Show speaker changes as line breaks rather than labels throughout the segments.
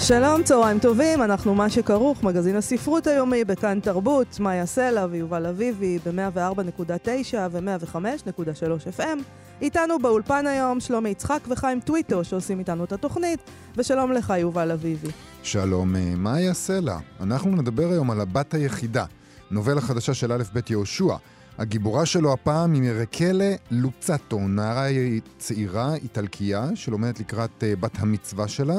שלום, צהריים טובים, אנחנו מה שכרוך, מגזין הספרות היומי בכאן תרבות, מאיה סלע ויובל אביבי ב-104.9 ו-105.3 FM. איתנו באולפן היום שלומי יצחק וחיים טוויטו שעושים איתנו את התוכנית, ושלום לך יובל אביבי.
שלום, אה, מאיה סלע. אנחנו נדבר היום על הבת היחידה, נובלה חדשה של א' ב' יהושע. הגיבורה שלו הפעם היא מרקלה לוצטו, נערה צעירה איטלקייה שלומדת לקראת אה, בת המצווה שלה.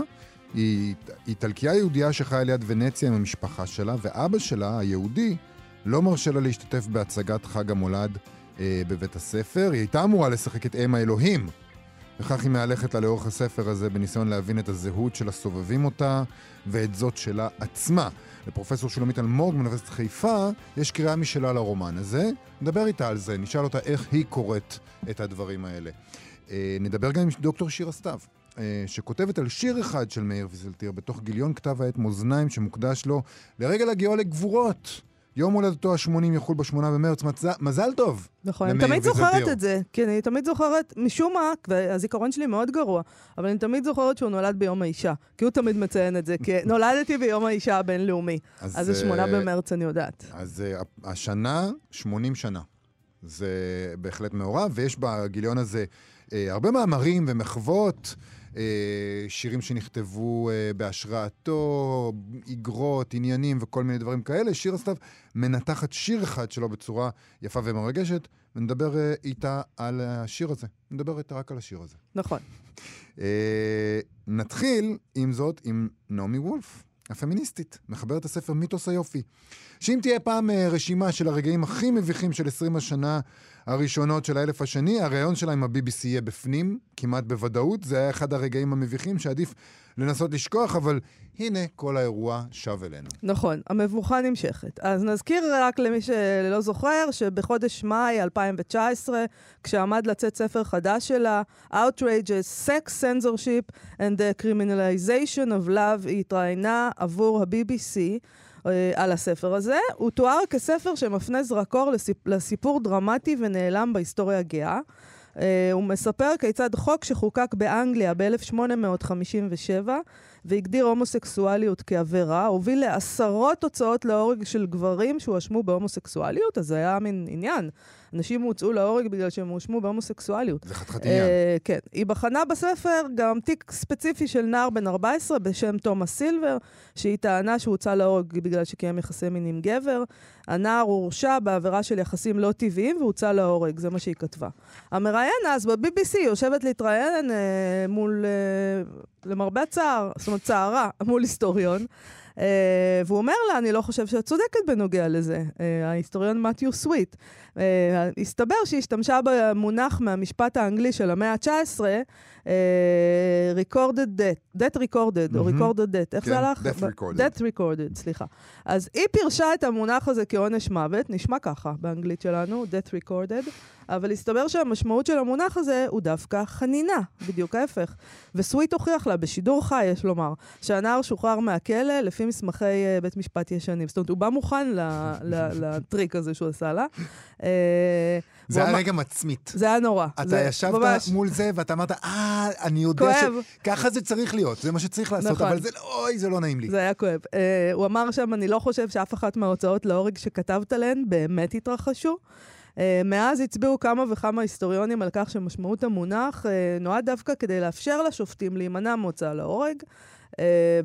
היא איטלקיה יהודייה שחיה ליד ונציה עם המשפחה שלה, ואבא שלה, היהודי, לא מרשה לה להשתתף בהצגת חג המולד אה, בבית הספר. היא הייתה אמורה לשחק את אם האלוהים. וכך היא מהלכת לה לאורך הספר הזה בניסיון להבין את הזהות של הסובבים אותה ואת זאת שלה עצמה. לפרופסור שולמית אלמוג מאוניברסיטת חיפה יש קריאה משלה לרומן הזה. נדבר איתה על זה, נשאל אותה איך היא קוראת את הדברים האלה. אה, נדבר גם עם דוקטור שירה סתיו. אה, שכותבת על שיר אחד של מאיר ויזלטיר בתוך גיליון כתב העת מאזניים שמוקדש לו לרגל הגיעו לגבורות. יום הולדתו ה-80 יחול ב-8 במרץ, מזל, מזל טוב.
נכון, אני תמיד זוכרת את זה, כי אני תמיד זוכרת, משום מה, והזיכרון שלי מאוד גרוע, אבל אני תמיד זוכרת שהוא נולד ביום האישה, כי הוא תמיד מציין את זה, כי נולדתי ביום האישה הבינלאומי, אז, אז זה 8 אה, במרץ, אני יודעת.
אז uh, השנה, 80 שנה. זה בהחלט מעורב, ויש בגיליון הזה uh, הרבה מאמרים ומחוות. אה, שירים שנכתבו אה, בהשראתו, איגרות, עניינים וכל מיני דברים כאלה. שיר הסתיו מנתחת שיר אחד שלו בצורה יפה ומרגשת, ונדבר אה, איתה על השיר הזה. נדבר איתה רק על השיר הזה.
נכון.
נתחיל, עם זאת, עם נעמי וולף. הפמיניסטית, מחברת הספר מיתוס היופי. שאם תהיה פעם רשימה של הרגעים הכי מביכים של 20 השנה הראשונות של האלף השני, הריאיון שלה עם ה-BBC יהיה בפנים, כמעט בוודאות. זה היה אחד הרגעים המביכים שעדיף לנסות לשכוח, אבל הנה, כל האירוע שב אלינו.
נכון, המבוכה נמשכת. אז נזכיר רק למי שלא זוכר, שבחודש מאי 2019, כשעמד לצאת ספר חדש שלה, Outrageous Sex Censorship and the Criminalization of Love, היא התראיינה עבור ה-BBC. אה, על הספר הזה. הוא תואר כספר שמפנה זרקור לסיפ... לסיפור דרמטי ונעלם בהיסטוריה הגאה. Uh, הוא מספר כיצד חוק שחוקק באנגליה ב-1857 והגדיר הומוסקסואליות כעבירה, הוביל לעשרות תוצאות להורג של גברים שהואשמו בהומוסקסואליות, אז זה היה מין עניין. אנשים הוצאו להורג בגלל שהם הואשמו בהומוסקסואליות.
זה חתיכת עניין.
Uh, כן. היא בחנה בספר גם תיק ספציפי של נער בן 14 בשם תומאס סילבר, שהיא טענה שהוצא להורג בגלל שקיים יחסי מין עם גבר. הנער הורשע בעבירה של יחסים לא טבעיים והוצא להורג, זה מה שהיא כתבה. המראיין אז ב-BBC יושבת להתראיין אה, מול, אה, למרבה הצער, זאת אומרת צערה, מול היסטוריון. Uh, והוא אומר לה, אני לא חושב שאת צודקת בנוגע לזה, uh, ההיסטוריון מתיו סוויט. Uh, הסתבר שהיא השתמשה במונח מהמשפט האנגלי של המאה ה-19, uh, recorded death, death recorded, או recorded death, איך
זה
כן, הלך?
death recorded.
death recorded, סליחה. אז היא פירשה את המונח הזה כעונש מוות, נשמע ככה באנגלית שלנו, death recorded, אבל הסתבר שהמשמעות של המונח הזה הוא דווקא חנינה, בדיוק ההפך. וסוויט הוכיח לה, בשידור חי, יש לומר, שהנער שוחרר מהכלא לפי מסמכי uh, בית משפט ישנים. זאת אומרת, הוא בא מוכן לטריק הזה שהוא עשה לה. Uh,
זה היה רגע מצמית.
זה היה נורא.
אתה ישבת ממש... מול זה ואתה אמרת, אה, אני יודע כואב. שככה זה צריך להיות, זה מה שצריך לעשות, נכון. אבל זה, לא, אוי, זה לא נעים לי.
זה היה כואב. Uh, הוא אמר שם, אני לא חושב שאף אחת מההוצאות להורג שכתבת להן באמת התרחשו. Uh, מאז הצביעו כמה וכמה היסטוריונים על כך שמשמעות המונח uh, נועד דווקא כדי לאפשר לשופטים להימנע מהוצאה להורג. Uh,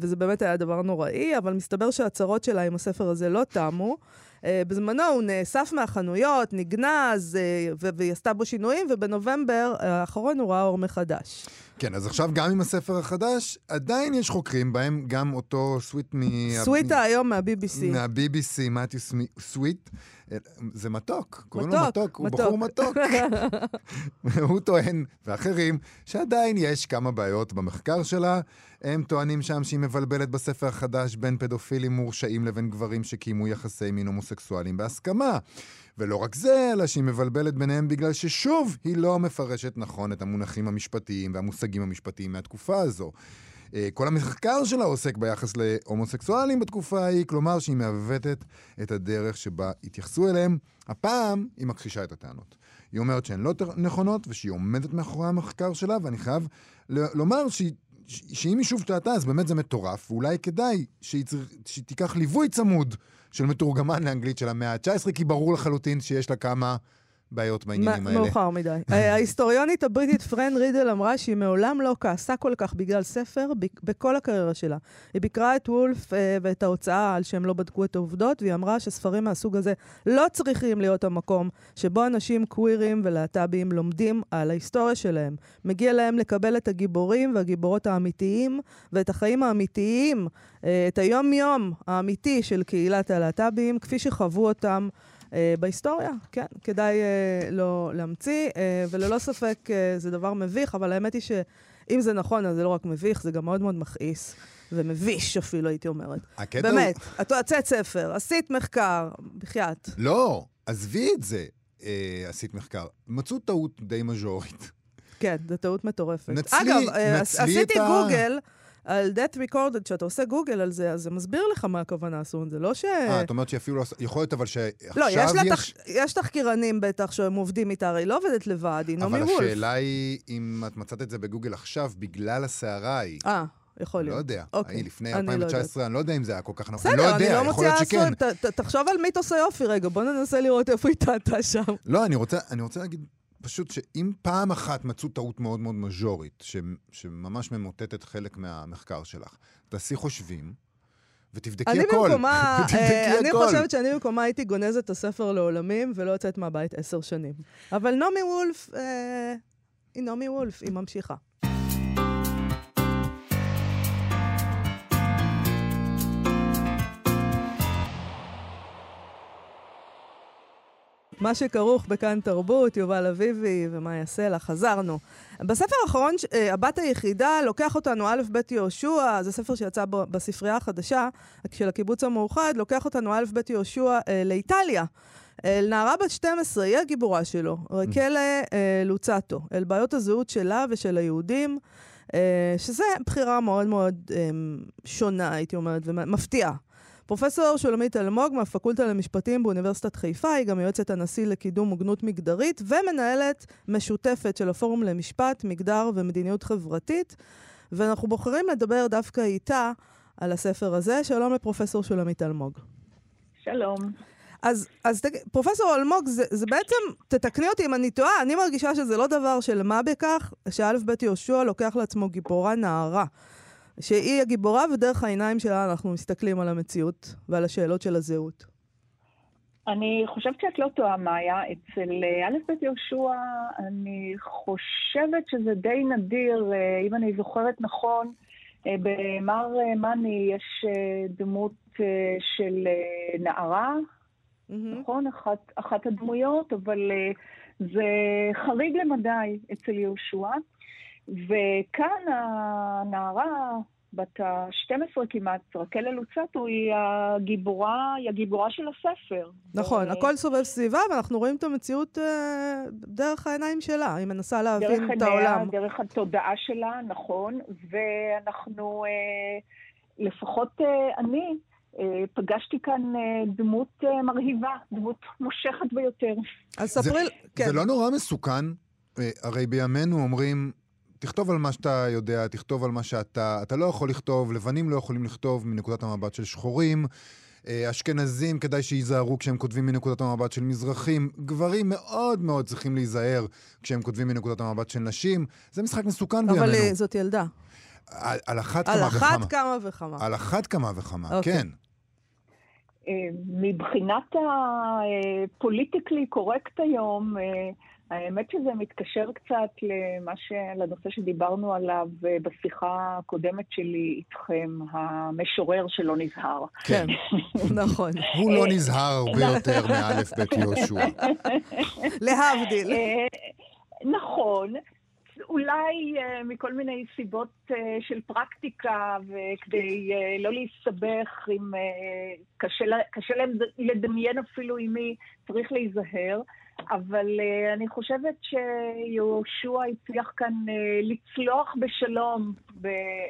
וזה באמת היה דבר נוראי, אבל מסתבר שהצהרות שלה עם הספר הזה לא תמו. Uh, בזמנו הוא נאסף מהחנויות, נגנז, uh, והיא עשתה בו שינויים, ובנובמבר האחרון הוא ראה אור מחדש.
כן, אז עכשיו גם עם הספר החדש, עדיין יש חוקרים, בהם גם אותו סוויט מ...
סוויט היום מה-BBC.
מה-BBC, מתיו סוויט. זה מתוק, קוראים לו מתוק, הוא בחור מתוק. הוא טוען, ואחרים, שעדיין יש כמה בעיות במחקר שלה. הם טוענים שם שהיא מבלבלת בספר החדש בין פדופילים מורשעים לבין גברים שקיימו יחסי מין. הומוסקסואלים בהסכמה. ולא רק זה, אלא שהיא מבלבלת ביניהם בגלל ששוב, היא לא מפרשת נכון את המונחים המשפטיים והמושגים המשפטיים מהתקופה הזו. אה, כל המחקר שלה עוסק ביחס להומוסקסואלים בתקופה ההיא, כלומר שהיא מעוותת את הדרך שבה התייחסו אליהם. הפעם היא מכחישה את הטענות. היא אומרת שהן לא נכונות ושהיא עומדת מאחורי המחקר שלה, ואני חייב לומר שהיא שאם היא שוב טעתה, אז באמת זה מטורף, ואולי כדאי שהיא, צר... שהיא תיקח ליווי צמוד של מתורגמן לאנגלית של המאה ה-19, כי ברור לחלוטין שיש לה כמה בעיות בעניינים האלה.
מאוחר מדי. ההיסטוריונית הבריטית פרן רידל אמרה שהיא מעולם לא כעסה כל כך בגלל ספר בכל הקריירה שלה. היא ביקרה את וולף אה, ואת ההוצאה על שהם לא בדקו את העובדות, והיא אמרה שספרים מהסוג הזה לא צריכים להיות המקום שבו אנשים קווירים ולהט"בים לומדים על ההיסטוריה שלהם. מגיע להם לקבל את הגיבורים והגיבורות האמיתיים ואת החיים האמיתיים, אה, את היום-יום האמיתי של קהילת הלהט"בים, כפי שחוו אותם. אה, בהיסטוריה, כן, כדאי אה, לא להמציא, אה, וללא ספק זה דבר מביך, אבל האמת היא שאם זה נכון, אז זה לא רק מביך, זה גם מאוד מאוד מכעיס. ומביש אפילו, הייתי אומרת. הקטע באמת, הוא... את הוצאת ספר, עשית מחקר, בחייאת.
לא, עזבי את זה, אה, עשית מחקר. מצאו טעות די מז'ורית.
כן, זו טעות מטורפת. נצלי, אגב, נצלי עשיתי את גוגל, על death recorded, כשאתה עושה גוגל על זה, אז זה מסביר לך מה הכוונה עשו. זה לא ש...
אה, את אומרת שאפילו לא... יכול להיות אבל שעכשיו לא, יש...
לא, יש... יש תחקירנים בטח שהם עובדים איתה, הרי לא עובדת לבד, היא נעמי
וולף.
אבל
השאלה היא, אם את מצאת את זה בגוגל עכשיו, בגלל הסערה ההיא.
אה. יכול להיות.
לא יודע. אוקיי. לפני 2019,
לא
אני לא יודע אם זה היה כל כך נכון. בסדר, אני לא
מוציאה עשוי. תחשוב על מיתוס היופי רגע, בוא ננסה לראות איפה היא טעתה שם.
לא, אני רוצה להגיד פשוט שאם פעם אחת מצאו טעות מאוד מאוד מז'ורית, ש, שממש ממוטטת חלק מהמחקר שלך, תעשי חושבים, ותבדקי
אני
הכל.
במקומה, ותבדקי אני הכל. חושבת שאני במקומה הייתי גונזת את הספר לעולמים ולא יוצאת מהבית עשר שנים. אבל נעמי וולף, אה, היא נעמי וולף, היא ממשיכה. מה שכרוך בכאן תרבות, יובל אביבי ומאיה סלע, חזרנו. בספר האחרון, אה, הבת היחידה לוקח אותנו, א' ב' יהושע, זה ספר שיצא בספרייה החדשה של הקיבוץ המאוחד, לוקח אותנו א' ב' יהושע אה, לאיטליה. אל נערה בת 12, היא הגיבורה שלו, רקלה אה, לוצטו, אל בעיות הזהות שלה ושל היהודים, שזה בחירה מאוד מאוד שונה, הייתי אומרת, ומפתיעה. פרופסור שולמית אלמוג מהפקולטה למשפטים באוניברסיטת חיפה, היא גם יועצת הנשיא לקידום הוגנות מגדרית ומנהלת משותפת של הפורום למשפט, מגדר ומדיניות חברתית. ואנחנו בוחרים לדבר דווקא איתה על הספר הזה. שלום לפרופסור שולמית אלמוג.
שלום.
אז, אז תג... פרופסור אלמוג, זה, זה בעצם, תתקני אותי אם אני טועה, אני מרגישה שזה לא דבר של מה בכך, שא' ב' יהושע לוקח לעצמו גיבורה נערה. שהיא הגיבורה, ודרך העיניים שלה אנחנו מסתכלים על המציאות ועל השאלות של הזהות.
אני חושבת שאת לא טועה, מאיה. אצל אה, א' ב' יהושע, אני חושבת שזה די נדיר, אה, אם אני זוכרת נכון, אה, במר מאני יש דמות של נערה, mm-hmm. נכון? אחת, אחת הדמויות, אבל זה חריג למדי אצל יהושע. וכאן הנערה, בת ה-12 כמעט, רקל אלוצטו, היא הגיבורה, היא הגיבורה של הספר.
נכון, ו... הכל סובב סביבה, ואנחנו רואים את המציאות אה, דרך העיניים שלה. היא מנסה להבין את העולם.
דרך התודעה שלה, נכון, ואנחנו, אה, לפחות אה, אני, אה, פגשתי כאן אה, דמות אה, מרהיבה, דמות מושכת ביותר.
אז ספרי...
זה, כן. זה לא נורא מסוכן? אה, הרי בימינו אומרים... תכתוב על מה שאתה יודע, תכתוב על מה שאתה... אתה לא יכול לכתוב, לבנים לא יכולים לכתוב מנקודת המבט של שחורים. אה, אשכנזים, כדאי שייזהרו כשהם כותבים מנקודת המבט של מזרחים. גברים מאוד מאוד צריכים להיזהר כשהם כותבים מנקודת המבט של נשים. זה משחק מסוכן בימינו.
אבל אה, זאת ילדה.
על, על אחת כמה וכמה.
על אחת כמה וכמה.
על אחת כמה וכמה, okay. אוקיי. כן.
אה, מבחינת הפוליטיקלי קורקט היום, האמת שזה מתקשר קצת למה ש... לנושא שדיברנו עליו אה, בשיחה הקודמת שלי איתכם, המשורר שלא נזהר.
כן, נכון.
הוא לא נזהר הרבה יותר מאלף בית יהושע.
להבדיל.
אה, נכון. אולי uh, מכל מיני סיבות uh, של פרקטיקה, וכדי uh, לא להסתבך עם... Uh, קשה, קשה להם לדמיין אפילו עם מי צריך להיזהר, אבל uh, אני חושבת שיהושע הצליח כאן uh, לצלוח בשלום,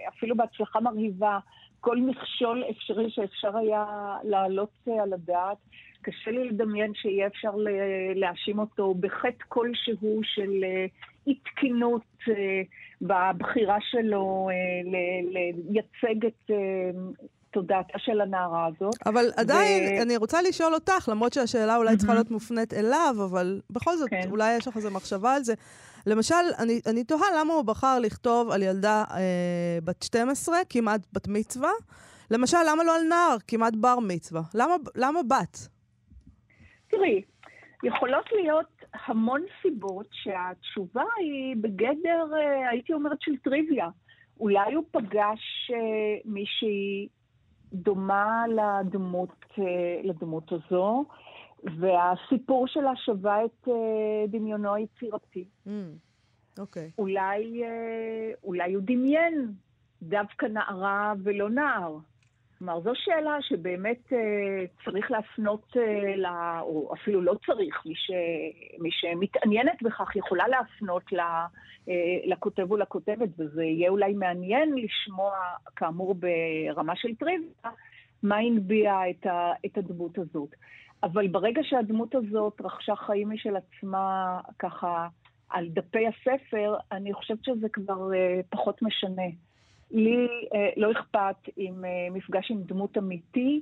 אפילו בהצלחה מרהיבה, כל מכשול אפשרי שאפשר היה להעלות uh, על הדעת. קשה לי לדמיין שיהיה אפשר להאשים אותו בחטא כלשהו של אי תקינות אה, בבחירה שלו אה, לייצג את אה, תודעתה של הנערה הזאת.
אבל עדיין, ו... אני רוצה לשאול אותך, למרות שהשאלה אולי mm-hmm. צריכה להיות מופנית אליו, אבל בכל זאת, כן. אולי יש לך איזו מחשבה על זה. למשל, אני, אני תוהה למה הוא בחר לכתוב על ילדה אה, בת 12, כמעט בת מצווה. למשל, למה לא על נער, כמעט בר מצווה? למה, למה בת?
תראי, יכולות להיות המון סיבות שהתשובה היא בגדר, אה, הייתי אומרת, של טריוויה. אולי הוא פגש אה, מישהי דומה לדמות, אה, לדמות הזו, והסיפור שלה שווה את דמיונו היצירתי.
Mm, אוקיי. Mm, okay.
אולי, אולי הוא דמיין דווקא נערה ולא נער. כלומר, זו שאלה שבאמת אה, צריך להפנות אה, לה, או אפילו לא צריך, מי, ש, מי שמתעניינת בכך יכולה להפנות לה, אה, לכותב או לכותבת, וזה יהיה אולי מעניין לשמוע, כאמור ברמה של טריוויה, מה הנביע את, את הדמות הזאת. אבל ברגע שהדמות הזאת רכשה חיים משל עצמה, ככה, על דפי הספר, אני חושבת שזה כבר אה, פחות משנה. לי אה, לא אכפת אם אה, מפגש עם דמות אמיתי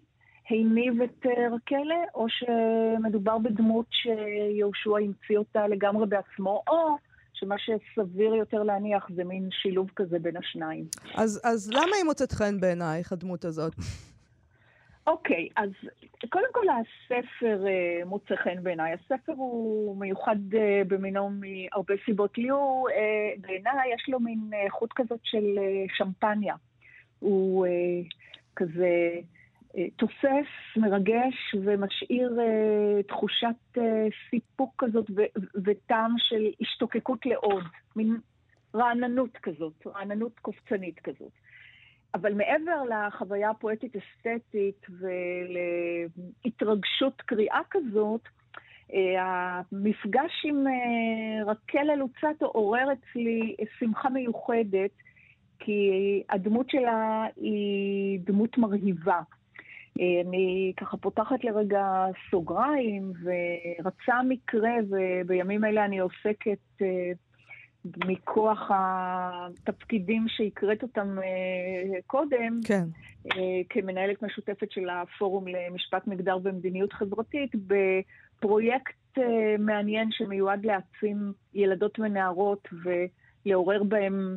הניב את אה, רקלה, או שמדובר בדמות שיהושע המציא אותה לגמרי בעצמו, או שמה שסביר יותר להניח זה מין שילוב כזה בין השניים.
אז, אז למה היא מוצאת חן בעינייך, הדמות הזאת?
אוקיי, אז קודם כל הספר uh, מוצא חן בעיניי. הספר הוא מיוחד uh, במינו מהרבה סיבות. לי הוא, uh, בעיניי יש לו מין חוט כזאת של uh, שמפניה. הוא uh, כזה uh, תוסס, מרגש ומשאיר uh, תחושת uh, סיפוק כזאת ו- וטעם של השתוקקות לעוד. מין רעננות כזאת, רעננות קופצנית כזאת. אבל מעבר לחוויה הפואטית-אסתטית ולהתרגשות קריאה כזאת, אה, המפגש עם אה, רקל אלוצטו עורר אצלי שמחה מיוחדת, כי הדמות שלה היא דמות מרהיבה. אה, אני ככה פותחת לרגע סוגריים, ורצה מקרה, ובימים אלה אני עוסקת מכוח התפקידים שהקראת אותם אה, קודם,
כן.
אה, כמנהלת משותפת של הפורום למשפט מגדר ומדיניות חברתית, בפרויקט אה, מעניין שמיועד להעצים ילדות ונערות ולעורר בהם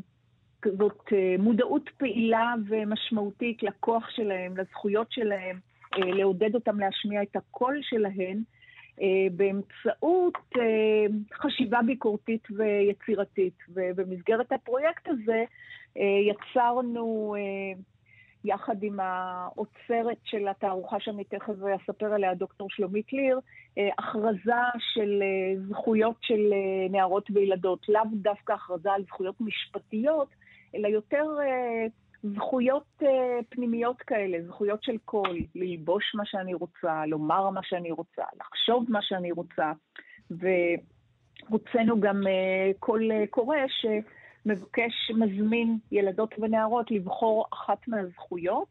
כזאת מודעות פעילה ומשמעותית לכוח שלהם, לזכויות שלהם, לעודד אותם להשמיע את הקול שלהם. אה, באמצעות אה, חשיבה ביקורתית ויצירתית. ובמסגרת הפרויקט הזה אה, יצרנו יחד עם האוצרת של התערוכה שאני תכף אספר עליה, דוקטור שלומית ליר, הכרזה של זכויות של נערות וילדות, לאו דווקא הכרזה על זכויות משפטיות, אלא יותר זכויות uh, פנימיות כאלה, זכויות של קול, ללבוש מה שאני רוצה, לומר מה שאני רוצה, לחשוב מה שאני רוצה. והוצאנו גם uh, קול uh, קורא שמבקש, מזמין ילדות ונערות לבחור אחת מהזכויות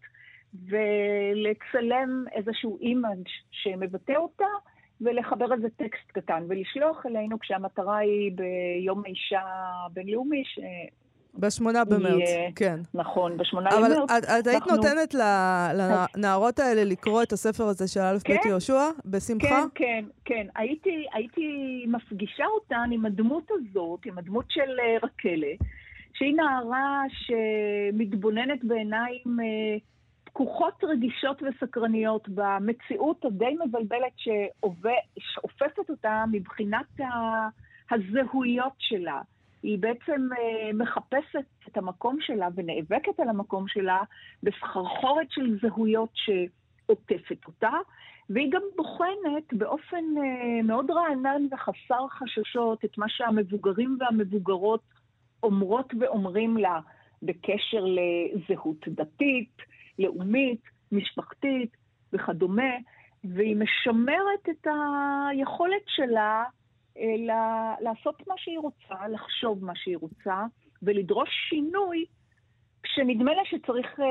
ולצלם איזשהו אימאג' שמבטא אותה. ולחבר איזה טקסט קטן ולשלוח אלינו כשהמטרה היא ביום האישה הבינלאומי,
בשמונה במרץ, כן.
נכון, בשמונה במרץ.
אבל את, את היית אנחנו... נותנת לנערות האלה לקרוא את הספר הזה של א' כן? ב' יהושע? בשמחה?
כן, כן, כן. הייתי, הייתי מפגישה אותן עם הדמות הזאת, עם הדמות של אה, רקלה, שהיא נערה שמתבוננת בעיניים אה, פקוחות, רגישות וסקרניות במציאות הדי מבלבלת שאופפת אותה מבחינת הזהויות שלה. היא בעצם אה, מחפשת את המקום שלה ונאבקת על המקום שלה בסחרחורת של זהויות שעוטפת אותה, והיא גם בוחנת באופן אה, מאוד רענן וחסר חששות את מה שהמבוגרים והמבוגרות אומרות ואומרים לה בקשר לזהות דתית, לאומית, משפחתית וכדומה, והיא משמרת את היכולת שלה אה, לעשות מה שהיא רוצה, לחשוב מה שהיא רוצה, ולדרוש שינוי כשנדמה לה שצריך, אה,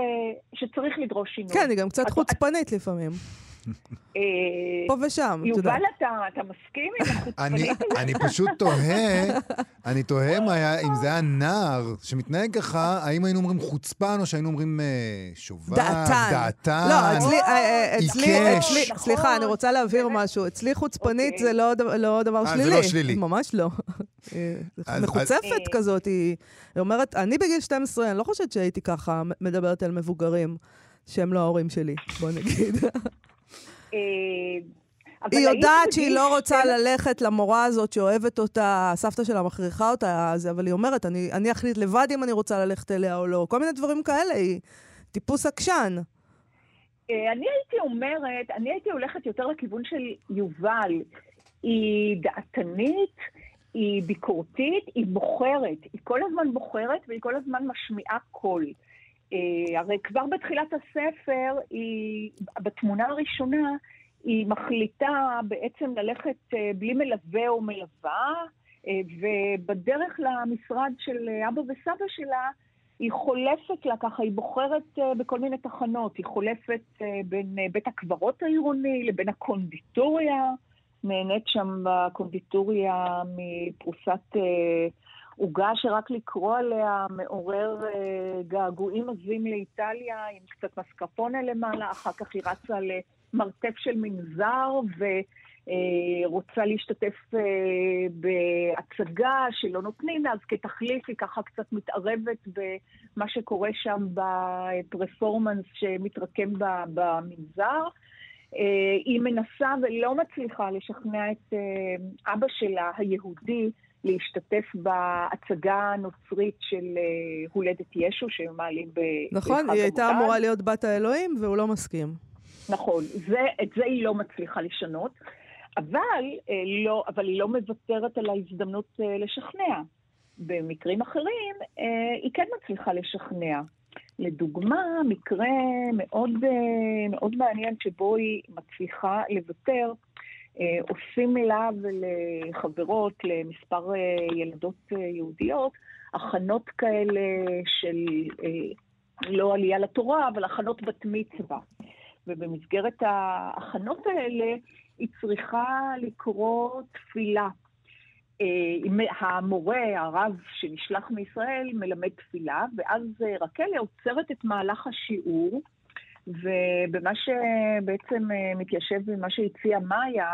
שצריך לדרוש שינוי.
כן, היא גם קצת חוצפנית לפעמים.
אה,
פה ושם,
אתה יודע. יובל, אתה מסכים עם החוצפנית?
אני פשוט תוהה, אני תוהה אם זה היה נער שמתנהג ככה, האם היינו אומרים חוצפן או שהיינו אומרים אה, שובב,
דעתן.
דעתן,
לא, אצלי, סליחה, אני רוצה להבהיר משהו. אצלי חוצפנית אוקיי. זה לא, לא דבר שלילי.
זה לא שלילי.
ממש לא. מחוצפת כזאת, היא אומרת, אני בגיל 12, אני לא חושבת שהייתי ככה מדברת על מבוגרים שהם לא ההורים שלי, בוא נגיד. אה, היא יודעת שהיא לא רוצה ללכת למורה הזאת שאוהבת אותה, הסבתא שלה מכריחה אותה, אבל היא אומרת, אני, אני אחליט לבד אם אני רוצה ללכת אליה או לא. כל מיני דברים כאלה, היא טיפוס עקשן.
אה, אני הייתי אומרת, אני הייתי הולכת יותר לכיוון של יובל. היא דעתנית, היא ביקורתית, היא בוחרת. היא כל הזמן בוחרת והיא כל הזמן משמיעה קול. Uh, הרי כבר בתחילת הספר, היא, בתמונה הראשונה, היא מחליטה בעצם ללכת uh, בלי מלווה או מלווה, uh, ובדרך למשרד של אבא וסבא שלה, היא חולפת לה ככה, היא בוחרת בכל מיני תחנות. היא חולפת בין בית הקברות העירוני לבין הקונדיטוריה. נהנית שם בקונדיטוריה מפרוסת... עוגה שרק לקרוא עליה מעורר אה, געגועים עזים לאיטליה, עם קצת מסקפונה למעלה, אחר כך היא רצה למרתף של מנזר, ורוצה אה, להשתתף אה, בהצגה שלא נותנים אז כתחליף היא ככה קצת מתערבת במה שקורה שם בפרפורמנס שמתרקם במנזר. אה, היא מנסה ולא מצליחה לשכנע את אה, אבא שלה, היהודי, להשתתף בהצגה הנוצרית של אה, הולדת ישו, שהם מעלים ב...
נכון, היא הייתה אמורה להיות בת האלוהים, והוא לא מסכים.
נכון, זה, את זה היא לא מצליחה לשנות, אבל, אה, לא, אבל היא לא מוותרת על ההזדמנות אה, לשכנע. במקרים אחרים היא כן מצליחה לשכנע. לדוגמה, מקרה מאוד, מאוד מעניין שבו היא מצליחה לוותר עושים לה ולחברות, למספר אה, ילדות אה, יהודיות, הכנות כאלה של לא עלייה לתורה, אבל הכנות בת מצווה. ובמסגרת ההכנות האלה היא צריכה לקרוא תפילה. המורה, הרב שנשלח מישראל, מלמד תפילה, ואז רקלה עוצרת את מהלך השיעור ובמה שבעצם אה, מתיישב עם מה שהציעה מאיה,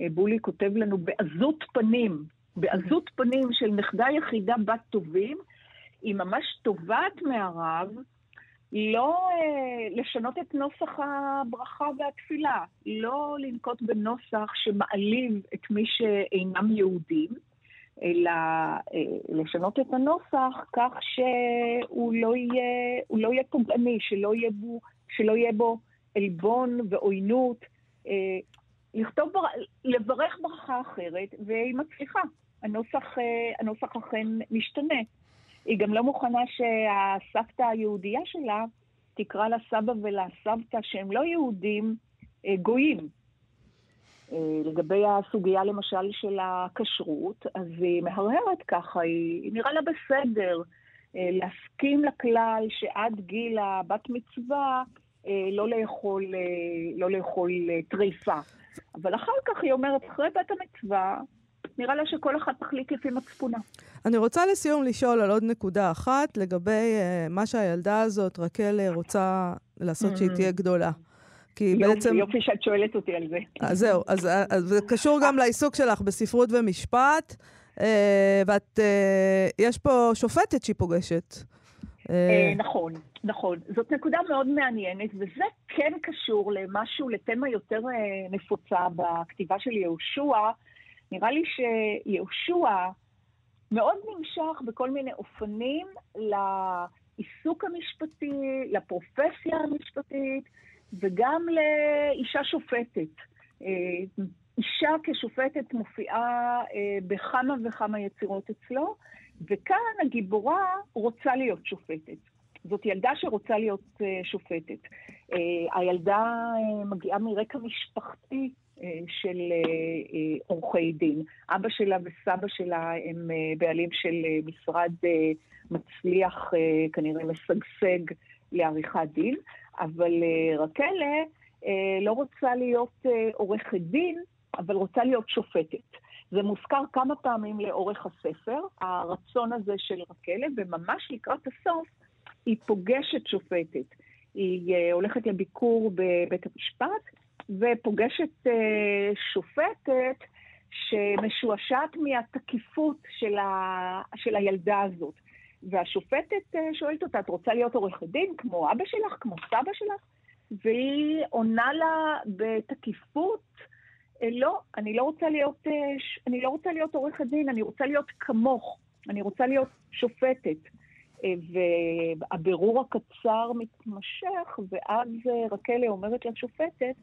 אה, בולי כותב לנו בעזות פנים, בעזות פנים של נכדה יחידה בת טובים, היא ממש תובעת מהרב לא אה, לשנות את נוסח הברכה והתפילה, לא לנקוט בנוסח שמעליב את מי שאינם יהודים, אלא אה, לשנות את הנוסח כך שהוא לא יהיה, לא יהיה פוגעני, שלא יהיה בו שלא יהיה בו עלבון ועוינות, אה, לכתוב, בר... לברך ברכה אחרת, והיא מצליחה. הנוסח, אה, הנוסח אכן משתנה. היא גם לא מוכנה שהסבתא היהודייה שלה תקרא לסבא ולסבתא שהם לא יהודים, אה, גויים. אה, לגבי הסוגיה למשל של הכשרות, אז היא מהרהרת ככה, היא נראה לה בסדר אה, להסכים לכלל שעד גיל הבת מצווה לא לאכול, אה, לא לאכול אה, טריפה. אבל אחר כך היא אומרת, אחרי בת המצווה, נראה לה שכל אחד תחליט לפי מצפונה.
אני רוצה לסיום לשאול על עוד נקודה אחת, לגבי uh, מה שהילדה הזאת, רקל, רוצה לעשות mm-hmm. שהיא תהיה גדולה.
כי יופי, בעצם... יופי שאת שואלת אותי על זה.
אז זהו, אז, אז זה קשור גם לעיסוק שלך בספרות ומשפט, uh, ואת, uh, יש פה שופטת שהיא פוגשת.
אה, נכון, נכון. זאת נקודה מאוד מעניינת, וזה כן קשור למשהו, לתמה יותר אה, נפוצה בכתיבה של יהושע. נראה לי שיהושע מאוד נמשך בכל מיני אופנים לעיסוק המשפטי, לפרופסיה המשפטית, וגם לאישה שופטת. אה, אישה כשופטת מופיעה בכמה וכמה יצירות אצלו. וכאן הגיבורה רוצה להיות שופטת. זאת ילדה שרוצה להיות uh, שופטת. Uh, הילדה uh, מגיעה מרקע משפחתי של עורכי דין. אבא שלה וסבא שלה הם בעלים של משרד מצליח, כנראה משגשג לעריכת דין, אבל רקלה לא רוצה להיות עורכת דין, אבל רוצה להיות שופטת. זה מוזכר כמה פעמים לאורך הספר, הרצון הזה של רקלה, וממש לקראת הסוף היא פוגשת שופטת. היא uh, הולכת לביקור בבית המשפט ופוגשת uh, שופטת שמשועשעת מהתקיפות של, ה, של הילדה הזאת. והשופטת uh, שואלת אותה, את רוצה להיות עורכת דין כמו אבא שלך, כמו סבא שלך? והיא עונה לה בתקיפות, לא, אני לא רוצה להיות, אני לא רוצה להיות עורכת דין, אני רוצה להיות כמוך, אני רוצה להיות שופטת. והבירור הקצר מתמשך, ואז רקלה אומרת לשופטת,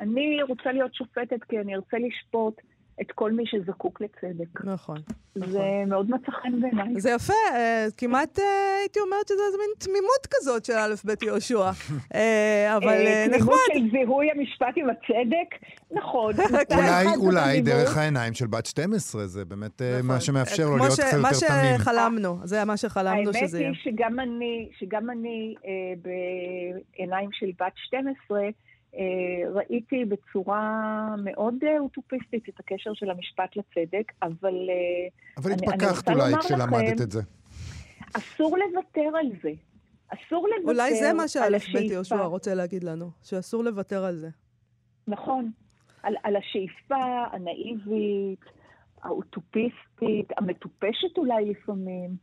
אני רוצה להיות שופטת כי אני ארצה לשפוט את כל מי שזקוק לצדק.
נכון.
זה
נכון.
מאוד מצא חן בעיניי.
זה יפה, אה, כמעט אה, הייתי אומרת שזה איזה מין תמימות כזאת של א' ב' יהושע. אה, אבל אה,
תמימות
נחמד.
של זיהוי המשפט עם הצדק, נכון.
אולי, אולי. דרך העיניים של בת 12, זה באמת אה, מה
נכון.
שמאפשר לו להיות קצת
מה
יותר תמים.
שחלמנו, זה מה שחלמנו
האמת
שזה יהיה.
היא שגם אני, שגם אני בעיניים של בת 12, אה, ראיתי בצורה מאוד אה, אוטופיסטית את הקשר של המשפט לצדק, אבל אה,
אבל
אני- אני
התפכחת
רוצה
אולי כשלמדת
לכם-
את זה.
אסור לוותר על זה. אסור לוותר
אולי זה מה
על
שא' ב'
השאיפה.
יהושע רוצה להגיד לנו, שאסור לוותר על זה.
נכון. על, על השאיפה הנאיבית, האוטופיסטית, המטופשת אולי לפעמים, אה,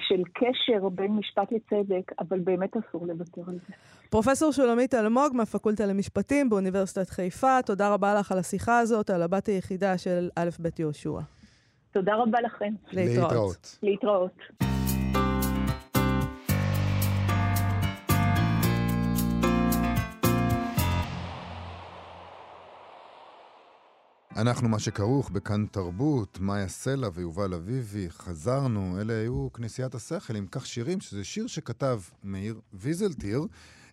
של קשר בין משפט לצדק, אבל באמת אסור לוותר על זה.
פרופסור שולמית אלמוג מהפקולטה למשפטים באוניברסיטת חיפה, תודה רבה לך על השיחה הזאת, על הבת היחידה של א' ב' יהושע.
תודה רבה לכם.
להתראות.
להתראות.
אנחנו מה שכרוך בכאן תרבות, מאיה סלע ויובל אביבי, חזרנו, אלה היו כנסיית השכל עם כך שירים, שזה שיר שכתב מאיר ויזלטיר,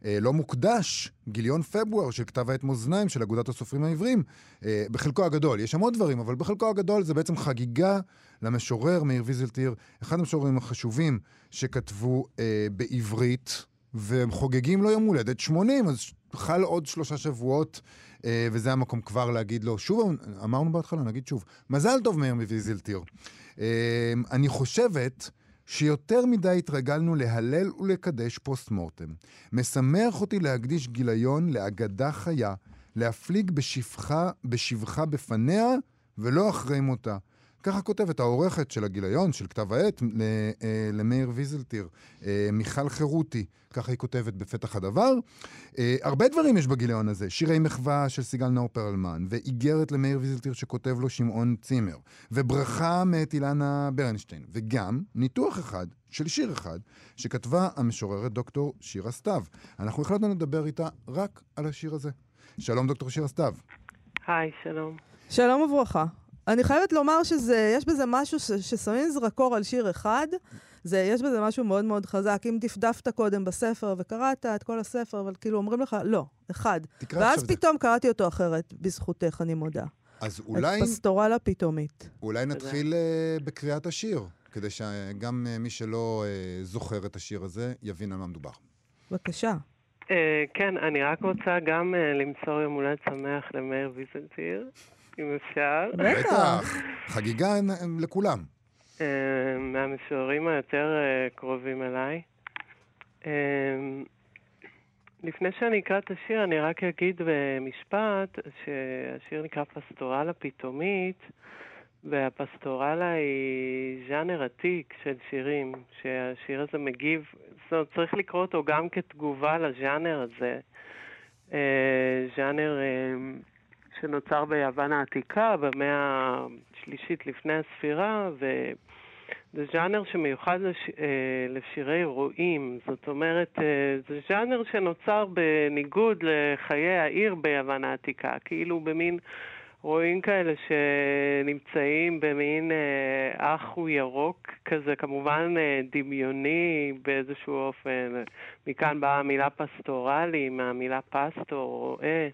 אה, לא מוקדש, גיליון פברואר של כתב העת מאזניים של אגודת הסופרים העבריים, אה, בחלקו הגדול. יש שם עוד דברים, אבל בחלקו הגדול זה בעצם חגיגה למשורר מאיר ויזלטיר, אחד המשוררים החשובים שכתבו אה, בעברית, והם חוגגים לו יום הולדת 80, אז חל עוד שלושה שבועות, אה, וזה המקום כבר להגיד לו, שוב, אמרנו בהתחלה, נגיד שוב, מזל טוב מאיר מוויזלטיר. אה, אני חושבת שיותר מדי התרגלנו להלל ולקדש פוסט מורטם. משמח אותי להקדיש גיליון לאגדה חיה, להפליג בשבחה, בשבחה בפניה ולא אחרי מותה. ככה כותבת העורכת של הגיליון, של כתב העת, ל- אה, למאיר ויזלטיר, אה, מיכל חירותי, ככה היא כותבת בפתח הדבר. אה, הרבה דברים יש בגיליון הזה, שירי מחווה של סיגל נאור פרלמן, ואיגרת למאיר ויזלטיר שכותב לו שמעון צימר, וברכה מאת אילנה ברנשטיין, וגם ניתוח אחד של שיר אחד שכתבה המשוררת דוקטור שירה סתיו. אנחנו החלטנו לדבר איתה רק על השיר הזה. שלום דוקטור שירה סתיו.
היי, שלום.
שלום וברכה. אני חייבת לומר שיש בזה משהו ש, ששמים זרקור על שיר אחד, זה, יש בזה משהו מאוד מאוד חזק. אם דפדפת קודם בספר וקראת את כל הספר, אבל כאילו אומרים לך, לא, אחד. ואז
עכשיו זה.
פתאום קראתי אותו אחרת, בזכותך, אני מודה.
אז אולי,
את פסטורלה פתאומית.
אולי נתחיל אה, בקריאת השיר, כדי שגם אה, מי שלא אה, זוכר את השיר הזה יבין על מה מדובר.
בבקשה.
Uh, כן, אני רק רוצה גם uh, למסור יום הולדת שמח למאיר ויזלטיר, אם אפשר.
בטח.
חגיגה אה, לכולם.
Uh, מהמשוררים היותר uh, קרובים אליי. Uh, לפני שאני אקרא את השיר, אני רק אגיד במשפט שהשיר נקרא פסטורלה פתאומית, והפסטורלה היא ז'אנר עתיק של שירים, שהשיר הזה מגיב, זאת אומרת, צריך לקרוא אותו גם כתגובה לז'אנר הזה. אה, ז'אנר אה, שנוצר ביוון העתיקה במאה השלישית לפני הספירה, וזה ז'אנר שמיוחד לש... אה, לשירי רועים. זאת אומרת, אה, זה ז'אנר שנוצר בניגוד לחיי העיר ביוון העתיקה, כאילו במין רואים כאלה שנמצאים במין אה, אח הוא ירוק כזה, כמובן דמיוני באיזשהו אופן. מכאן באה המילה פסטורלי, מהמילה פסטור, רואה. אה,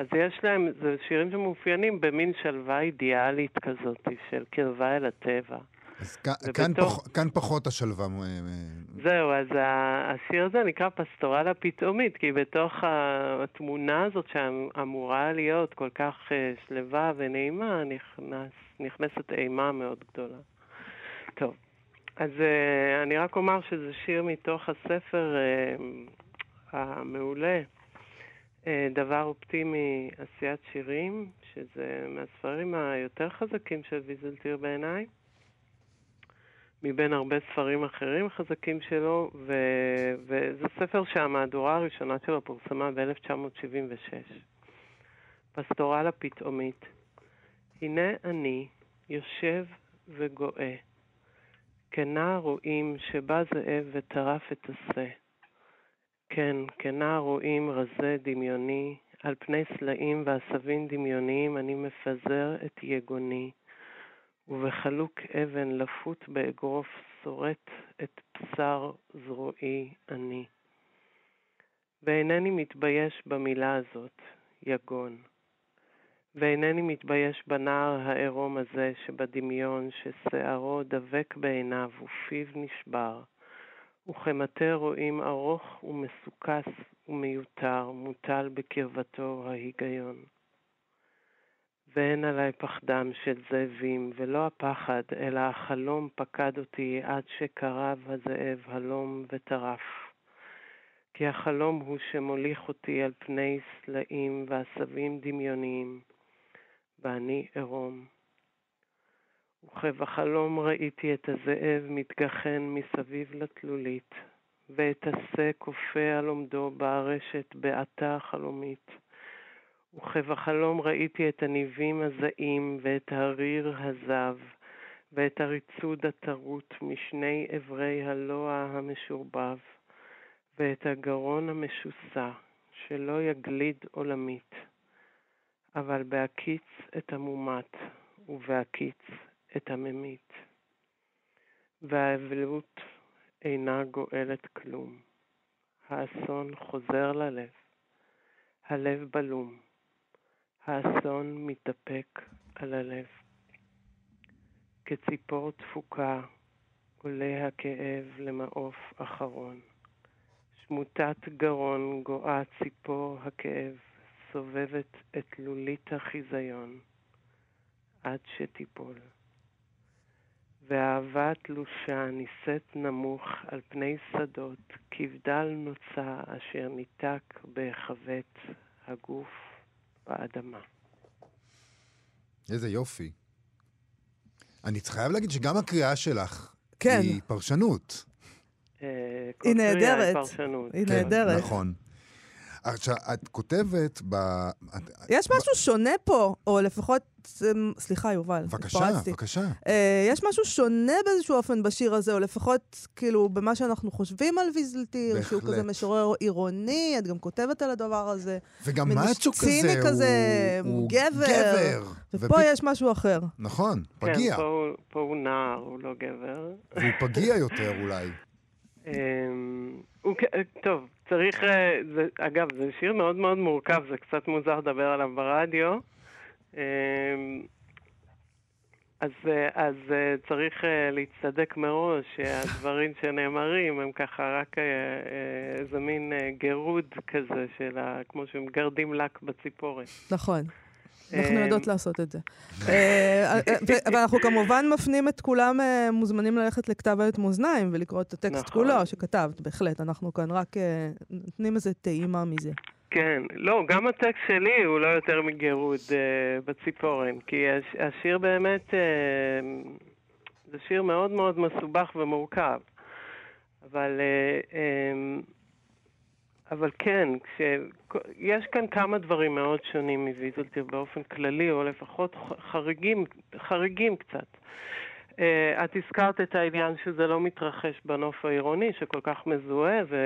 אז יש להם, זה שירים שמאופיינים במין שלווה אידיאלית כזאת, של קרבה אל הטבע.
אז
ובתוך-
כאן, פח, כאן פחות השלווה. אה, אה,
זהו, אז השיר הזה נקרא פסטורלה פתאומית, כי בתוך התמונה הזאת שאמורה להיות כל כך אה, שלווה ונעימה, נכנס, נכנסת אימה מאוד גדולה. טוב, אז אה, אני רק אומר שזה שיר מתוך הספר אה, המעולה, אה, דבר אופטימי, עשיית שירים, שזה מהספרים היותר חזקים של ויזלטיר בעיניי. מבין הרבה ספרים אחרים חזקים שלו, ו... וזה ספר שהמהדורה הראשונה שלו פורסמה ב-1976. פסטורלה פתאומית. הנה אני יושב וגואה, כנער רואים שבא זאב וטרף את השה. כן, כנער רואים רזה דמיוני, על פני סלעים ועשבים דמיוניים אני מפזר את יגוני. ובחלוק אבן לפות באגרוף שורט את בשר זרועי אני. ואינני מתבייש במילה הזאת, יגון. ואינני מתבייש בנער העירום הזה שבדמיון, ששערו דבק בעיניו ופיו נשבר, וכמטה רואים ארוך ומסוכס ומיותר מוטל בקרבתו ההיגיון. ואין עלי פחדם של זאבים, ולא הפחד, אלא החלום פקד אותי עד שקרב הזאב הלום וטרף. כי החלום הוא שמוליך אותי על פני סלעים ועשבים דמיוניים, ואני עירום. וכבחלום ראיתי את הזאב מתגחן מסביב לתלולית, ואת השה כופה על עומדו בארשת בעתה חלומית. וכבחלום ראיתי את הניבים הזעים ואת הריר הזב, ואת הריצוד הטרוט משני אברי הלוע המשורבב, ואת הגרון המשוסע, שלא יגליד עולמית, אבל בהקיץ את המומת, ובהקיץ את הממית. והאבלות אינה גואלת כלום. האסון חוזר ללב, הלב בלום. האסון מתדפק על הלב. כציפור תפוקה עולה הכאב למעוף אחרון. שמוטת גרון גואה ציפור הכאב, סובבת את לולית החיזיון, עד שתיפול. ואהבה תלושה נישאת נמוך על פני שדות, כבדל נוצה אשר ניתק בהיחבט הגוף באדמה.
איזה יופי. אני חייב להגיד שגם הקריאה שלך
כן.
היא פרשנות.
אה,
היא
קריאה
נהדרת. היא
כן,
נהדרת.
נכון. עכשיו, את כותבת ב... את-
יש משהו שונה פה, או לפחות... אמ, סליחה, יובל,
בבקשה,
התפרצתי.
בבקשה.
אה, יש משהו שונה באיזשהו אופן בשיר הזה, או לפחות, כאילו, במה שאנחנו חושבים על ויזלטיר, שהוא. כזה משורר עירוני, את גם כותבת על הדבר הזה.
וגם מאצ'ו
ציני
כזה,
כזה,
הוא, הוא
גבר.
גבר.
ופה
ופ-
יש משהו אחר.
נכון,
כן,
פגיע.
פה, הוא- פה הוא נער, הוא לא גבר.
והוא פגיע יותר אולי.
אמ, כ- טוב, צריך... אה, זה, אגב, זה שיר מאוד מאוד מורכב, זה קצת מוזר לדבר עליו ברדיו. אמ, אז, אה, אז אה, צריך אה, להצטדק מראש שהדברים שנאמרים הם ככה רק אה, אה, איזה מין אה, גירוד כזה של. כמו שמגרדים לק בציפורן.
נכון. אנחנו
אמ,
יודעות לעשות את זה. אה, אה, ואנחנו כמובן מפנים את כולם, אה, מוזמנים ללכת לכתב העת מאזניים ולקרוא את הטקסט
נכון.
כולו שכתבת, בהחלט. אנחנו כאן רק אה, נותנים איזה טעימה מזה.
כן, לא, גם הטקסט שלי הוא לא יותר מגירוד אה, בציפורן, כי הש, השיר באמת, אה, זה שיר מאוד מאוד מסובך ומורכב. אבל, אה, אה, אבל כן, כש, יש כאן כמה דברים מאוד שונים מוויזלטיר באופן כללי, או לפחות חריגים, חריגים קצת. Uh, את הזכרת את העניין שזה לא מתרחש בנוף העירוני, שכל כך מזוהה, ו...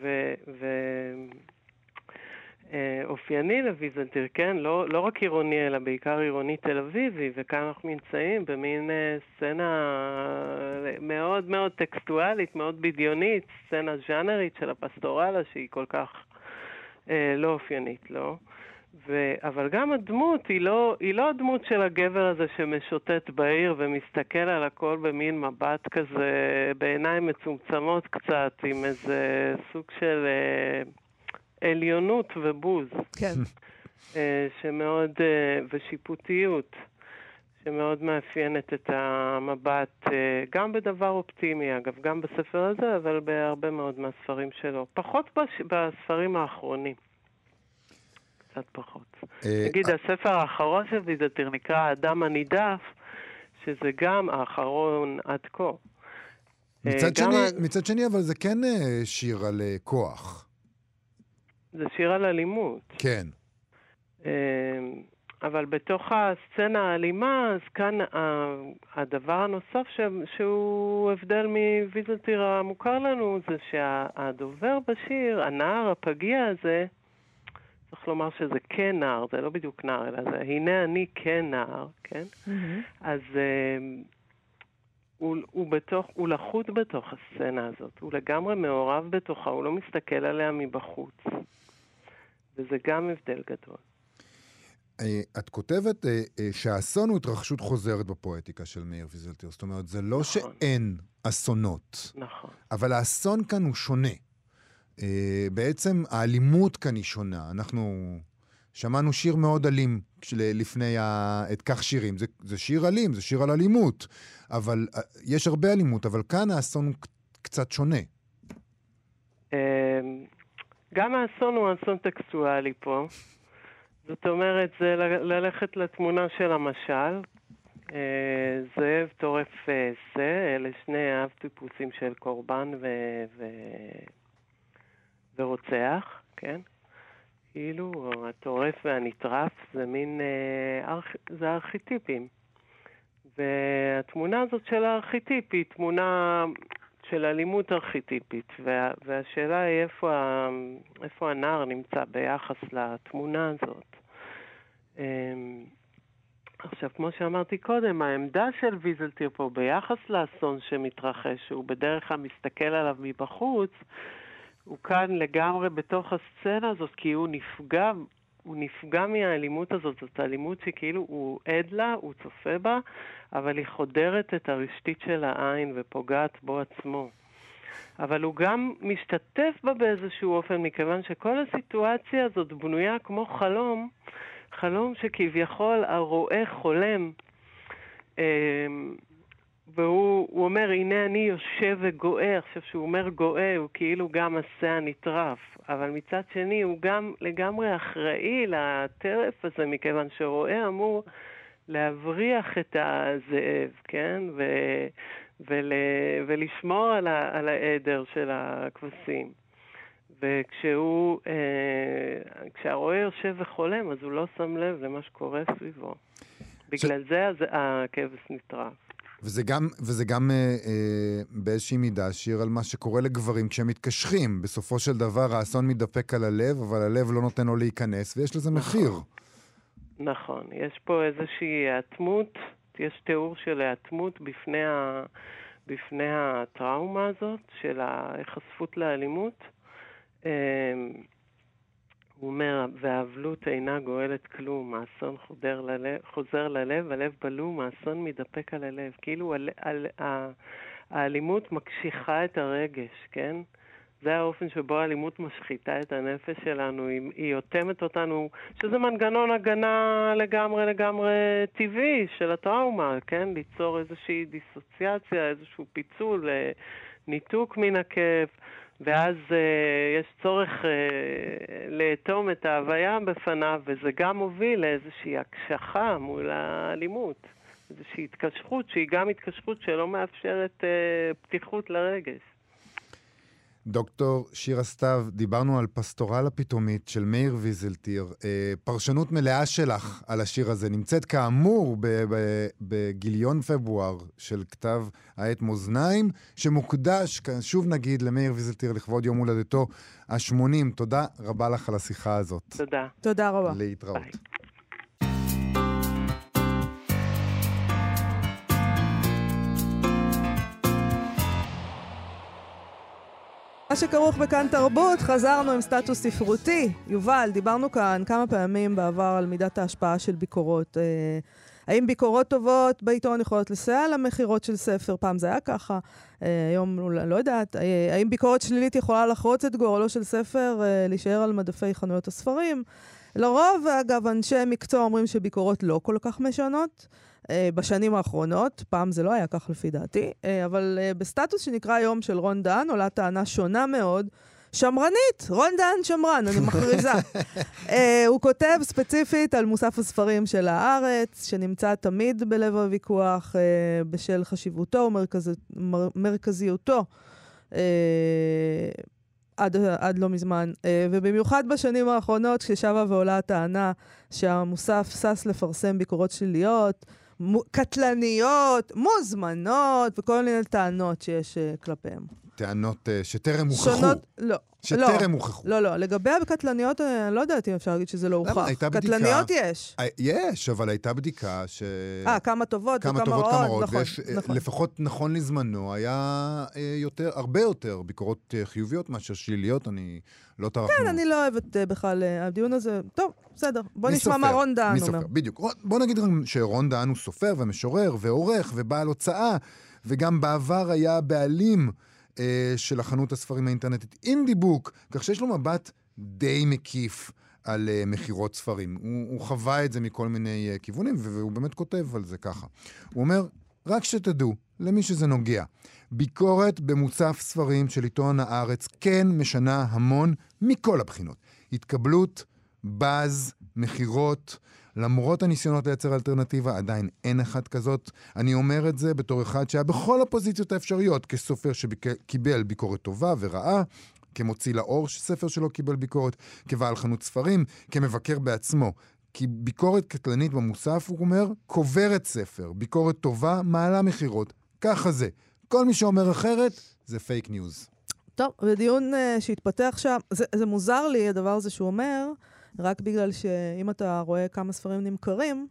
ו, ו אופייני לוויזנטיר, כן? לא, לא רק עירוני, אלא בעיקר עירוני תל אביבי, וכאן אנחנו נמצאים במין אה, סצנה מאוד מאוד טקסטואלית, מאוד בדיונית, סצנה ז'אנרית של הפסטורלה שהיא כל כך אה, לא אופיינית, לא? ו... אבל גם הדמות היא לא, היא לא הדמות של הגבר הזה שמשוטט בעיר ומסתכל על הכל במין מבט כזה, בעיניים מצומצמות קצת, עם איזה סוג של אה, עליונות ובוז.
כן.
אה, שמאוד, אה, ושיפוטיות, שמאוד מאפיינת את המבט, אה, גם בדבר אופטימי אגב, גם בספר הזה, אבל בהרבה מאוד מהספרים שלו. פחות בש... בספרים האחרונים. קצת פחות. נגיד, הספר האחרון של ויזטיר נקרא האדם הנידף, שזה גם האחרון עד כה.
מצד
גם
שני, מצד שני, אבל זה כן שיר על כוח.
זה שיר על אלימות.
כן.
אה, אבל בתוך הסצנה האלימה, אז כאן הדבר הנוסף ש... שהוא הבדל מוויזלטיר המוכר לנו, זה שהדובר בשיר, הנער הפגיע הזה, צריך לומר שזה כן נער, זה לא בדיוק נער, אלא זה הנה אני כן נער, כן?
מהמם.
אז אה, הוא, הוא, בתוך, הוא לחוט בתוך הסצנה הזאת, הוא לגמרי מעורב בתוכה, הוא לא מסתכל עליה מבחוץ. וזה גם הבדל גדול.
אה, את כותבת אה, אה, שהאסון הוא התרחשות חוזרת בפואטיקה של מאיר ויזלטיר. זאת אומרת, זה לא
נכון.
שאין אסונות,
נכון.
אבל האסון כאן הוא שונה. בעצם האלימות כאן היא שונה. אנחנו שמענו שיר מאוד אלים לפני ה... את כך שירים. זה, זה שיר אלים, זה שיר על אלימות. אבל אה, יש הרבה אלימות, אבל כאן האסון הוא קצת שונה.
אה, גם האסון הוא אסון טקסטואלי פה. זאת אומרת, זה ללכת לתמונה של המשל. אה, זאב טורף אה, שא, אלה שני אב טיפוסים של קורבן ו... ו... ורוצח, כן? כאילו, הטורף והנטרף זה מין, אה, ארכ... זה ארכיטיפים. והתמונה הזאת של הארכיטיפ היא תמונה של אלימות ארכיטיפית, וה... והשאלה היא איפה, ה... איפה הנער נמצא ביחס לתמונה הזאת. אמ, עכשיו, כמו שאמרתי קודם, העמדה של ויזלטיר פה ביחס לאסון שמתרחש, שהוא בדרך כלל מסתכל עליו מבחוץ, הוא כאן לגמרי בתוך הסצנה הזאת, כי הוא נפגע, הוא נפגע מהאלימות הזאת. זאת אלימות שכאילו הוא עד לה, הוא צופה בה, אבל היא חודרת את הרשתית של העין ופוגעת בו עצמו. אבל הוא גם משתתף בה באיזשהו אופן, מכיוון שכל הסיטואציה הזאת בנויה כמו חלום, חלום שכביכול הרועה חולם. והוא הוא אומר, הנה אני יושב וגואה. עכשיו, כשהוא אומר גואה, הוא כאילו גם עשה הנטרף. אבל מצד שני, הוא גם לגמרי אחראי לטרף הזה, מכיוון שרועה אמור להבריח את הזאב, כן? ו, ול, ולשמור על, ה, על העדר של הכבשים. וכשהוא, אה, כשהרועה יושב וחולם, אז הוא לא שם לב למה שקורה סביבו. בגלל זה אז הכבש נטרף.
וזה גם, וזה גם אה, אה, באיזושהי מידה שיר על מה שקורה לגברים כשהם מתקשרים. בסופו של דבר האסון מתדפק על הלב, אבל הלב לא נותן לו להיכנס, ויש לזה מחיר.
נכון, יש פה איזושהי היאטמות, יש תיאור של היאטמות בפני, ה... בפני הטראומה הזאת, של ההיחשפות לאלימות. אמ, הוא אומר, והאבלות אינה גואלת כלום, האסון חודר ללב, חוזר ללב, הלב בלום, האסון מתדפק על הלב. כאילו על, על, ה- האלימות מקשיחה את הרגש, כן? זה האופן שבו האלימות משחיתה את הנפש שלנו, היא, היא אוטמת אותנו, שזה מנגנון הגנה לגמרי לגמרי טבעי של הטראומה, כן? ליצור איזושהי דיסוציאציה, איזשהו פיצול, אה, ניתוק מן הכאב. ואז אה, יש צורך אה, לאטום את ההוויה בפניו, וזה גם מוביל לאיזושהי הקשחה מול האלימות. איזושהי התקשרות שהיא גם התקשרות שלא מאפשרת אה, פתיחות לרגש.
דוקטור שירה סתיו, דיברנו על פסטורל הפתאומית של מאיר ויזלטיר. אה, פרשנות מלאה שלך על השיר הזה נמצאת כאמור בגיליון פברואר של כתב העת מאזניים, שמוקדש, שוב נגיד, למאיר ויזלטיר לכבוד יום הולדתו ה-80. תודה רבה לך על השיחה הזאת.
תודה.
תודה רבה.
להתראות.
ביי.
מה שכרוך בכאן תרבות, חזרנו עם סטטוס ספרותי. יובל, דיברנו כאן כמה פעמים בעבר על מידת ההשפעה של ביקורות. אה, האם ביקורות טובות בעיתון יכולות לסייע למכירות של ספר? פעם זה היה ככה, אה, היום לא יודעת. אה, האם ביקורת שלילית יכולה לחרוץ את גורלו של ספר, אה, להישאר על מדפי חנויות הספרים? לרוב, אגב, אנשי מקצוע אומרים שביקורות לא כל כך משנות. אה, בשנים האחרונות, פעם זה לא היה כך לפי דעתי, אה, אבל אה, בסטטוס שנקרא היום של רון דהן עולה טענה שונה מאוד. שמרנית, רון דהן שמרן, אני מכריזה. uh, הוא כותב ספציפית על מוסף הספרים של הארץ, שנמצא תמיד בלב הוויכוח uh, בשל חשיבותו ומרכזיותו. Uh, עד, עד לא מזמן, uh, ובמיוחד בשנים האחרונות, כששבה ועולה הטענה שהמוסף שש לפרסם ביקורות שליליות, קטלניות, מוזמנות וכל מיני טענות שיש uh, כלפיהם.
טענות uh, שטרם הוכחו.
שונות, לא.
שטרם לא, הוכחו.
לא, לא. לגבי הקטלניות, אה, אני לא יודעת אם אפשר להגיד שזה לא הוכח.
הייתה בדיקה...
קטלניות יש.
יש, אבל הייתה בדיקה ש...
אה, כמה טובות
כמה
וכמה
טובות,
רעות,
כמה
נכון,
ויש,
נכון.
לפחות נכון לזמנו, היה יותר, הרבה יותר ביקורות חיוביות מאשר שליליות, אני לא טרחנו.
כן, אני לא אוהבת בכלל, הדיון הזה... טוב, בסדר, בוא נשמע מה רון דהן אומר.
סופר, בדיוק. בוא נגיד שרון דהן הוא סופר ומשורר ועורך ובעל הוצאה, וגם בעבר היה בעלים אה, של החנות הספרים האינטרנטית אינדי בוק, כך שיש לו מבט די מקיף. על uh, מכירות ספרים. הוא, הוא חווה את זה מכל מיני uh, כיוונים, והוא באמת כותב על זה ככה. הוא אומר, רק שתדעו, למי שזה נוגע, ביקורת במוצף ספרים של עיתון הארץ כן משנה המון מכל הבחינות. התקבלות, באז, מכירות, למרות הניסיונות לייצר אלטרנטיבה, עדיין אין אחת כזאת. אני אומר את זה בתור אחד שהיה בכל הפוזיציות האפשריות, כסופר שקיבל ביקורת טובה ורעה, כמוציא לאור שספר שלו קיבל ביקורת, כבעל חנות ספרים, כמבקר בעצמו. כי ביקורת קטלנית במוסף, הוא אומר, קוברת ספר. ביקורת טובה מעלה מכירות. ככה זה. כל מי שאומר אחרת, זה fake news.
טוב, בדיון uh, שהתפתח שם, זה, זה מוזר לי, הדבר הזה שהוא אומר, רק בגלל שאם אתה רואה כמה ספרים נמכרים,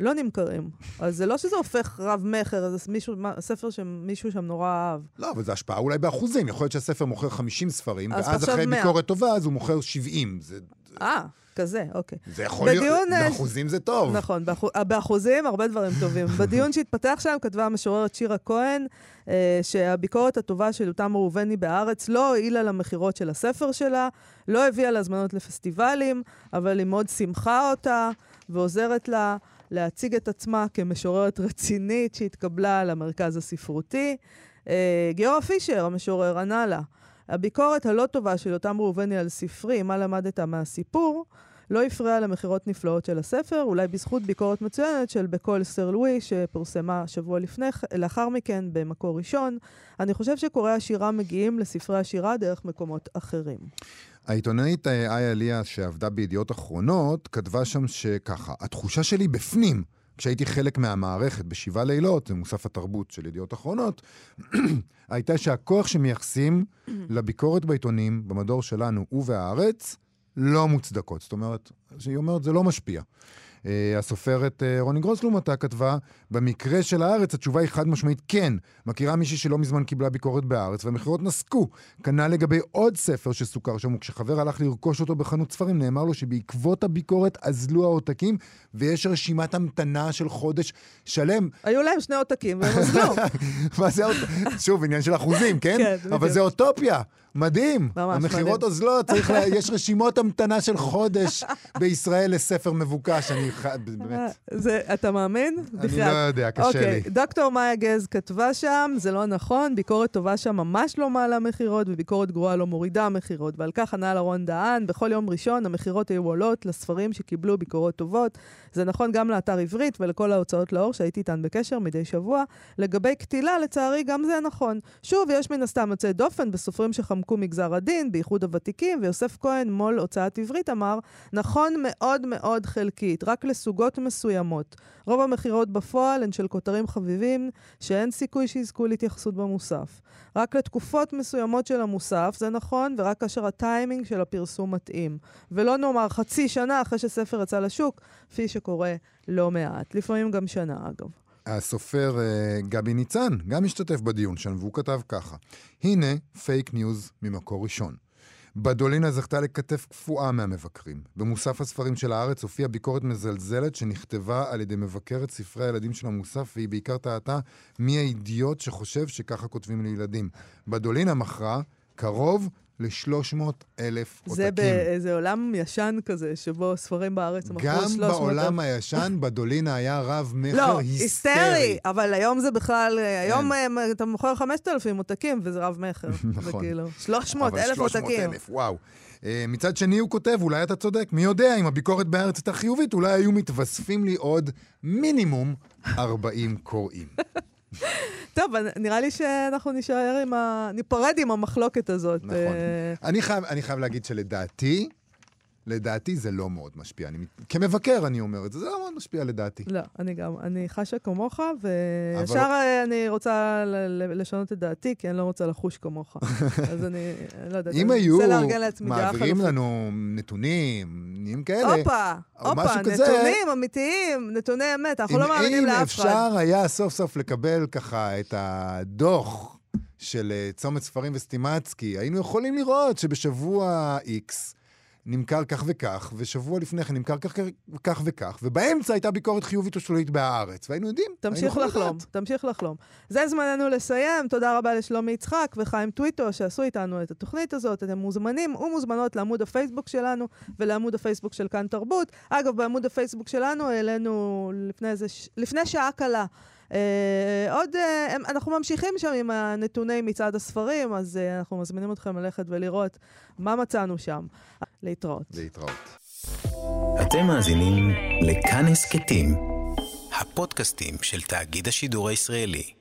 לא נמכרים. אז זה לא שזה הופך רב-מכר, זה מישהו, ספר שמישהו שם נורא אהב.
לא, אבל זה השפעה אולי באחוזים. יכול להיות שהספר מוכר 50 ספרים, ואז אחרי 100. ביקורת טובה, אז הוא מוכר 70. זה...
אה, כזה, אוקיי.
זה יכול בדיון, להיות, באחוזים זה טוב.
נכון, באחוז, באחוזים הרבה דברים טובים. בדיון שהתפתח שם כתבה המשוררת שירה כהן, אה, שהביקורת הטובה של אותם ראובני בארץ לא הועילה למכירות של הספר שלה, לא הביאה להזמנות לפסטיבלים, אבל היא מאוד שמחה אותה ועוזרת לה. להציג את עצמה כמשוררת רצינית שהתקבלה למרכז הספרותי. אה, גיורא פישר, המשורר, ענה לה, הביקורת הלא טובה של אותם ראובני על ספרי, מה למדת מהסיפור, לא הפריעה למכירות נפלאות של הספר, אולי בזכות ביקורת מצוינת של בקול סר לואי, שפורסמה שבוע לפני, לאחר מכן במקור ראשון. אני חושב שקוראי השירה מגיעים לספרי השירה דרך מקומות אחרים.
העיתונאית אה, איה אליה, שעבדה בידיעות אחרונות, כתבה שם שככה, התחושה שלי בפנים, כשהייתי חלק מהמערכת בשבעה לילות, זה מוסף התרבות של ידיעות אחרונות, הייתה שהכוח שמייחסים לביקורת בעיתונים, במדור שלנו ובהארץ, לא מוצדקות. זאת אומרת, היא אומרת, זה לא משפיע. Uh, הסופרת uh, רוני גרוס לעומתה כתבה, במקרה של הארץ התשובה היא חד משמעית כן. מכירה מישהי שלא מזמן קיבלה ביקורת בארץ והמכירות נסקו. כנ"ל לגבי עוד ספר שסוכר שם, וכשחבר הלך לרכוש אותו בחנות ספרים, נאמר לו שבעקבות הביקורת אזלו העותקים, ויש רשימת המתנה של חודש שלם.
היו להם שני עותקים והם אזלו.
מה זה, שוב, עניין של אחוזים, כן? כן, בדיוק. אבל זה אוטופיה. מדהים. ממש מדהים. המכירות אוזלות, צריך לה... יש רשימות המתנה של חודש בישראל לספר מבוקש, אני באמת.
זה, אתה מאמין?
אני לא יודע, קשה
אוקיי,
לי.
דוקטור מאיה גז כתבה שם, זה לא נכון, ביקורת טובה שם ממש לא מעלה מכירות, וביקורת גרועה לא מורידה מכירות. ועל כך ענה לרון דהן, בכל יום ראשון המכירות היו עולות לספרים שקיבלו ביקורות טובות. זה נכון גם לאתר עברית ולכל ההוצאות לאור שהייתי איתן בקשר מדי שבוע. לגבי קטילה, לצערי, גם זה נכון. שוב, יש מן הסתם יוצאי דופן בסופרים שחמקו שהתחמקו מגזר הדין, בייחוד הוותיקים, ויוסף כהן, מו"ל הוצאת עברית, אמר, נכון מאוד מאוד חלקית, רק לסוגות מסוימות. רוב המכירות בפועל הן של כותרים חביבים, שאין סיכוי שיזכו להתייחסות במוסף. רק לתקופות מסוימות של המוסף, זה נכון, ורק כאשר הטיימינג של הפרסום מתאים. ולא נאמר חצי שנה אחרי שספר יצא לשוק, כפי שקורה לא מעט. לפעמים גם שנה, אגב.
הסופר uh, גבי ניצן גם השתתף בדיון שם, והוא כתב ככה: הנה fake news ממקור ראשון. בדולינה זכתה לכתף קפואה מהמבקרים. במוסף הספרים של הארץ הופיעה ביקורת מזלזלת שנכתבה על ידי מבקרת ספרי הילדים של המוסף, והיא בעיקר טעתה מי האידיוט שחושב שככה כותבים לילדים. בדולינה מכרה קרוב ל-300 אלף עותקים.
זה באיזה עולם ישן כזה, שבו ספרים בארץ מכרו 300
גם בעולם הישן, בדולינה היה רב מכר
לא,
היסטרי.
היסטרי, אבל היום זה בכלל, היום
כן.
אתה מוכר 5,000 עותקים וזה רב מכר.
נכון.
כאילו, 300
אבל
אלף
300
עותקים.
אלף, וואו. אה, מצד שני הוא כותב, אולי אתה צודק, מי יודע, אם הביקורת בארץ הייתה חיובית, אולי היו מתווספים לי עוד מינימום 40 קוראים.
טוב, נראה לי שאנחנו נישאר עם ה... ניפרד עם המחלוקת הזאת.
נכון.
אה,
אני חייב, אני חייב להגיד שלדעתי, לדעתי זה לא מאוד משפיע. אני, כמבקר אני אומר את זה, זה לא מאוד משפיע לדעתי.
לא, אני גם, אני חשה כמוך, וישר
אבל-
אני רוצה לשנות את דעתי, כי אני לא רוצה לחוש כמוך. אז אני, לא יודעת,
אם היו מעבירים. לנו נתונים, נתונים כאלה,
הופה,
או
הופה,
משהו כזה.
נתונים אמיתיים, נתוני אמת, אנחנו לא מאמינים
אם
לאף אחד.
אפשר היה סוף סוף לקבל ככה את הדוח של אה, צומת ספרים וסטימצקי, היינו יכולים לראות שבשבוע X נמכר כך וכך, ושבוע לפני כן נמכר כך, כך וכך, ובאמצע הייתה ביקורת חיובית או שלילית בהארץ, והיינו יודעים. היינו
תמשיך
יכולים
לחלום,
לדעת.
תמשיך לחלום. זה זמננו לסיים, תודה רבה לשלומי יצחק וחיים טוויטו שעשו איתנו את התוכנית הזאת. אתם מוזמנים ומוזמנות לעמוד הפייסבוק שלנו ולעמוד הפייסבוק של כאן תרבות. אגב, בעמוד הפייסבוק שלנו העלינו לפני, איזה ש... לפני שעה קלה. אה, עוד, אה, אנחנו ממשיכים שם עם הנתוני מצעד הספרים, אז אה, אנחנו מזמינים אתכם ללכת ולראות מה מצאנו שם. להתראות.
להתראות.
אתם מאזינים לכאן הסכתים, הפודקאסטים של תאגיד השידור הישראלי.